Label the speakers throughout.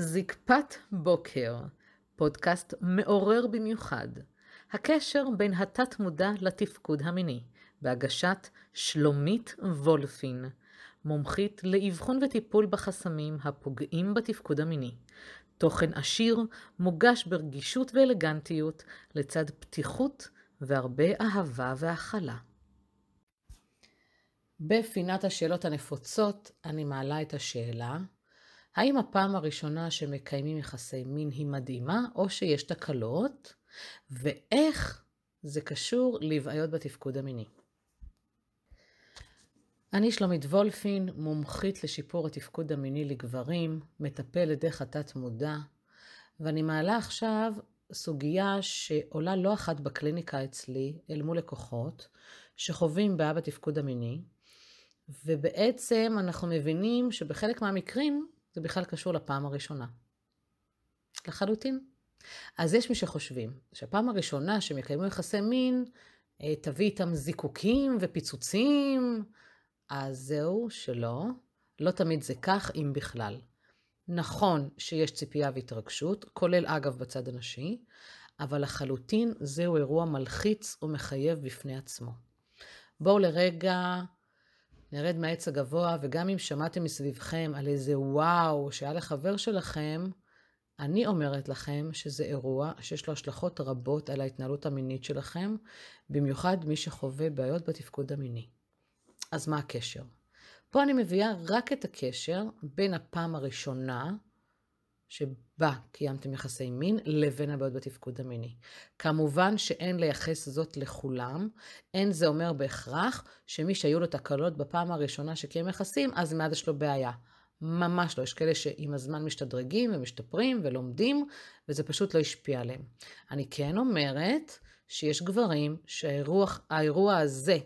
Speaker 1: זקפת בוקר, פודקאסט מעורר במיוחד. הקשר בין התת-מודע לתפקוד המיני, בהגשת שלומית וולפין, מומחית לאבחון וטיפול בחסמים הפוגעים בתפקוד המיני. תוכן עשיר, מוגש ברגישות ואלגנטיות, לצד פתיחות והרבה אהבה והכלה. בפינת השאלות הנפוצות אני מעלה את השאלה, האם הפעם הראשונה שמקיימים יחסי מין היא מדהימה או שיש תקלות, ואיך זה קשור לבעיות בתפקוד המיני. אני שלומית וולפין, מומחית לשיפור התפקוד המיני לגברים, מטפלת דרך התת מודע, ואני מעלה עכשיו סוגיה שעולה לא אחת בקליניקה אצלי אל מול לקוחות שחווים בעיה בתפקוד המיני, ובעצם אנחנו מבינים שבחלק מהמקרים זה בכלל קשור לפעם הראשונה. לחלוטין. אז יש מי שחושבים שהפעם הראשונה שהם יקיימו יחסי מין, אה, תביא איתם זיקוקים ופיצוצים, אז זהו, שלא. לא תמיד זה כך, אם בכלל. נכון שיש ציפייה והתרגשות, כולל אגב בצד הנשי, אבל לחלוטין זהו אירוע מלחיץ ומחייב בפני עצמו. בואו לרגע נרד מהעץ הגבוה, וגם אם שמעתם מסביבכם על איזה וואו שהיה לחבר שלכם, אני אומרת לכם שזה אירוע שיש לו השלכות רבות על ההתנהלות המינית שלכם, במיוחד מי שחווה בעיות בתפקוד המיני. אז מה הקשר? פה אני מביאה רק את הקשר בין הפעם הראשונה שבה קיימתם יחסי מין לבין הבעיות בתפקוד המיני. כמובן שאין לייחס זאת לכולם, אין זה אומר בהכרח שמי שהיו לו תקלות בפעם הראשונה שקיים יחסים, אז מיד יש לו בעיה. ממש לא, יש כאלה שעם הזמן משתדרגים ומשתפרים ולומדים, וזה פשוט לא השפיע עליהם. אני כן אומרת שיש גברים שהאירוע הזה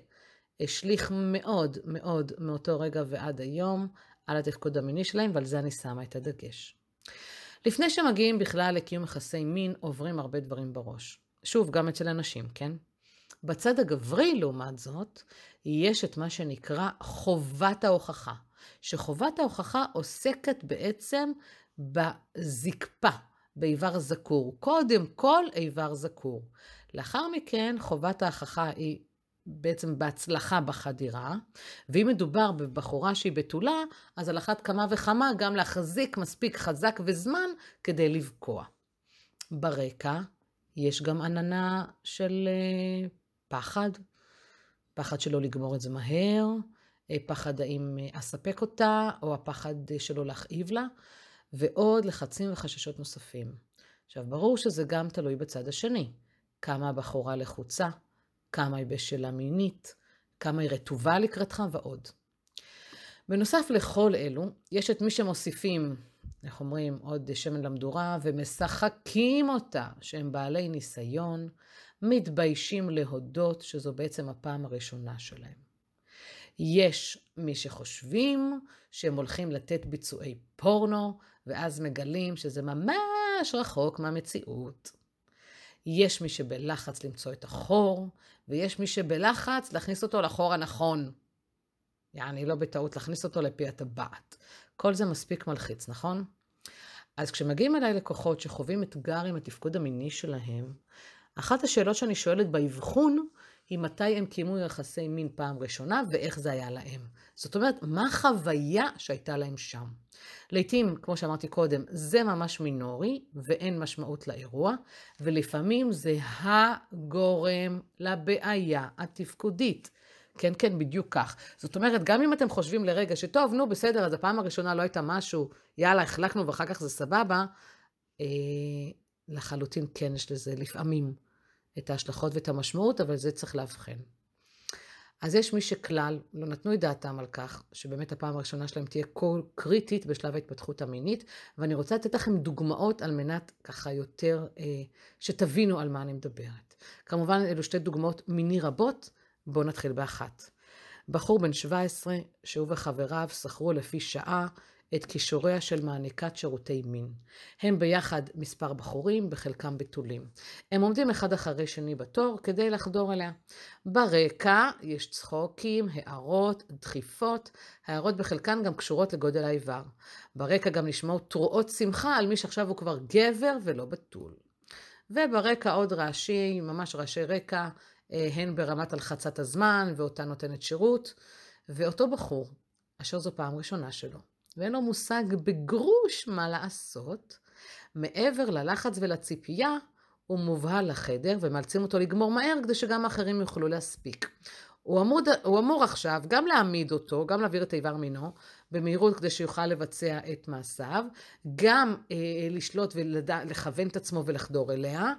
Speaker 1: השליך מאוד מאוד מאותו רגע ועד היום על התפקוד המיני שלהם, ועל זה אני שמה את הדגש. לפני שמגיעים בכלל לקיום יחסי מין, עוברים הרבה דברים בראש. שוב, גם אצל אנשים, כן? בצד הגברי, לעומת זאת, יש את מה שנקרא חובת ההוכחה. שחובת ההוכחה עוסקת בעצם בזקפה, באיבר זקור. קודם כל איבר זקור. לאחר מכן, חובת ההוכחה היא בעצם בהצלחה בחדירה, ואם מדובר בבחורה שהיא בתולה, אז על אחת כמה וכמה גם להחזיק מספיק חזק וזמן כדי לבקוע. ברקע יש גם עננה של אה, פחד, פחד שלא לגמור את זה מהר, אה, פחד האם אה, אספק אותה, או הפחד שלא להכאיב לה, ועוד לחצים וחששות נוספים. עכשיו, ברור שזה גם תלוי בצד השני. כמה הבחורה לחוצה, כמה היא בשלה מינית, כמה היא רטובה לקראתך ועוד. בנוסף לכל אלו, יש את מי שמוסיפים, איך אומרים, עוד שמן למדורה, ומשחקים אותה, שהם בעלי ניסיון, מתביישים להודות שזו בעצם הפעם הראשונה שלהם. יש מי שחושבים שהם הולכים לתת ביצועי פורנו, ואז מגלים שזה ממש רחוק מהמציאות. יש מי שבלחץ למצוא את החור, ויש מי שבלחץ להכניס אותו לחור הנכון. יעני, לא בטעות להכניס אותו לפי הטבעת. כל זה מספיק מלחיץ, נכון? אז כשמגיעים אליי לקוחות שחווים אתגר עם התפקוד המיני שלהם, אחת השאלות שאני שואלת באבחון היא מתי הם קיימו יחסי מין פעם ראשונה ואיך זה היה להם. זאת אומרת, מה החוויה שהייתה להם שם. לעתים, כמו שאמרתי קודם, זה ממש מינורי ואין משמעות לאירוע, ולפעמים זה הגורם לבעיה התפקודית. כן, כן, בדיוק כך. זאת אומרת, גם אם אתם חושבים לרגע שטוב, נו, בסדר, אז הפעם הראשונה לא הייתה משהו, יאללה, החלקנו ואחר כך זה סבבה, אה, לחלוטין כן יש לזה לפעמים את ההשלכות ואת המשמעות, אבל זה צריך לאבחן. אז יש מי שכלל לא נתנו את דעתם על כך, שבאמת הפעם הראשונה שלהם תהיה כה קריטית בשלב ההתפתחות המינית, ואני רוצה לתת לכם דוגמאות על מנת ככה יותר אה, שתבינו על מה אני מדברת. כמובן, אלו שתי דוגמאות מיני רבות, בואו נתחיל באחת. בחור בן 17, שהוא וחבריו שכרו לפי שעה את כישוריה של מעניקת שירותי מין. הם ביחד מספר בחורים, בחלקם בתולים. הם עומדים אחד אחרי שני בתור כדי לחדור אליה. ברקע יש צחוקים, הערות, דחיפות. הערות בחלקן גם קשורות לגודל האיבר. ברקע גם נשמעות תרועות שמחה על מי שעכשיו הוא כבר גבר ולא בתול. וברקע עוד רעשים, ממש רעשי רקע, הן ברמת הלחצת הזמן ואותה נותנת שירות, ואותו בחור, אשר זו פעם ראשונה שלו, ואין לו מושג בגרוש מה לעשות, מעבר ללחץ ולציפייה, הוא מובהל לחדר ומאלצים אותו לגמור מהר כדי שגם האחרים יוכלו להספיק. הוא אמור, הוא אמור עכשיו גם להעמיד אותו, גם להעביר את איבר מינו במהירות כדי שיוכל לבצע את מעשיו, גם אה, לשלוט ולכוון את עצמו ולחדור אליה, אה,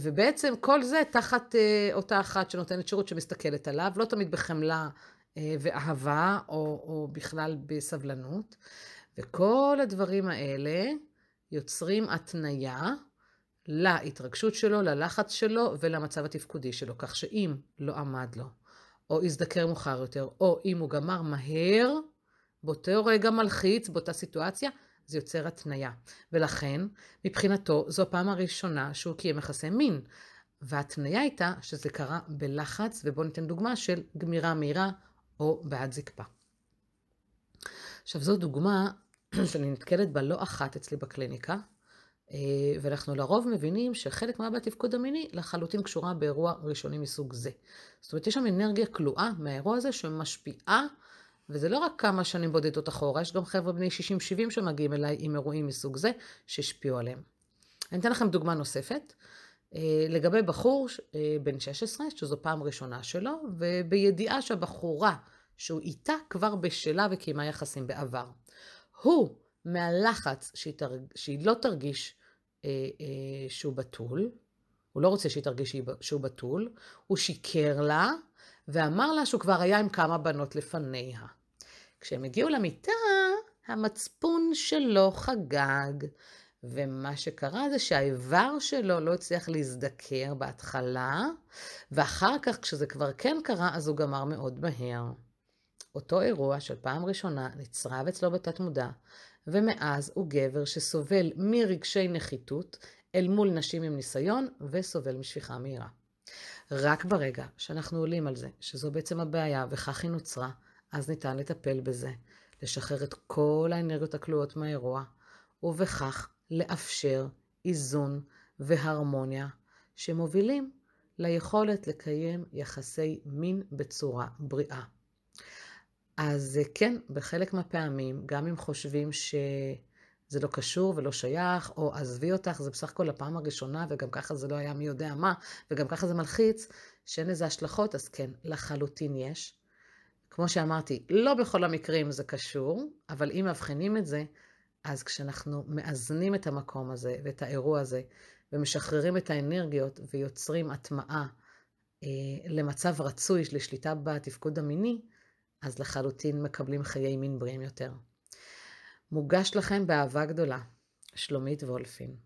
Speaker 1: ובעצם כל זה תחת אה, אותה אחת שנותנת שירות שמסתכלת עליו, לא תמיד בחמלה אה, ואהבה, או, או בכלל בסבלנות. וכל הדברים האלה יוצרים התניה להתרגשות שלו, ללחץ שלו ולמצב התפקודי שלו, כך שאם לא עמד לו, או הזדקר מאוחר יותר, או אם הוא גמר מהר, באותו רגע מלחיץ, באותה סיטואציה, זה יוצר התניה. ולכן, מבחינתו, זו הפעם הראשונה שהוא קיים יחסי מין. וההתניה הייתה שזה קרה בלחץ, ובואו ניתן דוגמה של גמירה מהירה או בעד זקפה. עכשיו, זו דוגמה שאני נתקלת בה לא אחת אצלי בקליניקה, אה, ואנחנו לרוב מבינים שחלק מהבעיה בתפקוד המיני לחלוטין קשורה באירוע ראשוני מסוג זה. זאת אומרת, יש שם אנרגיה כלואה מהאירוע הזה שמשפיעה וזה לא רק כמה שנים בודדות אחורה, יש גם חבר'ה בני 60-70 שמגיעים אליי עם אירועים מסוג זה, שהשפיעו עליהם. אני אתן לכם דוגמה נוספת. אה, לגבי בחור אה, בן 16, שזו פעם ראשונה שלו, ובידיעה שהבחורה שהוא איתה כבר בשלה וקיימה יחסים בעבר. הוא, מהלחץ שהיא, תרג... שהיא לא תרגיש אה, אה, שהוא בתול, הוא לא רוצה שהיא תרגיש שהוא בתול, הוא שיקר לה, ואמר לה שהוא כבר היה עם כמה בנות לפניה. כשהם הגיעו למיטה, המצפון שלו חגג, ומה שקרה זה שהאיבר שלו לא הצליח להזדקר בהתחלה, ואחר כך, כשזה כבר כן קרה, אז הוא גמר מאוד מהר. אותו אירוע של פעם ראשונה נצרב אצלו בתת מודע, ומאז הוא גבר שסובל מרגשי נחיתות אל מול נשים עם ניסיון, וסובל משפיכה מהירה. רק ברגע שאנחנו עולים על זה, שזו בעצם הבעיה וכך היא נוצרה, אז ניתן לטפל בזה, לשחרר את כל האנרגיות הכלואות מהאירוע, ובכך לאפשר איזון והרמוניה שמובילים ליכולת לקיים יחסי מין בצורה בריאה. אז כן, בחלק מהפעמים, גם אם חושבים ש... זה לא קשור ולא שייך, או עזבי אותך, זה בסך הכל הפעם הראשונה, וגם ככה זה לא היה מי יודע מה, וגם ככה זה מלחיץ, שאין לזה השלכות, אז כן, לחלוטין יש. כמו שאמרתי, לא בכל המקרים זה קשור, אבל אם מאבחנים את זה, אז כשאנחנו מאזנים את המקום הזה ואת האירוע הזה, ומשחררים את האנרגיות ויוצרים הטמעה אה, למצב רצוי לשליטה בתפקוד המיני, אז לחלוטין מקבלים חיי מין בריאים יותר. מוגש לכם באהבה גדולה, שלומית וולפין.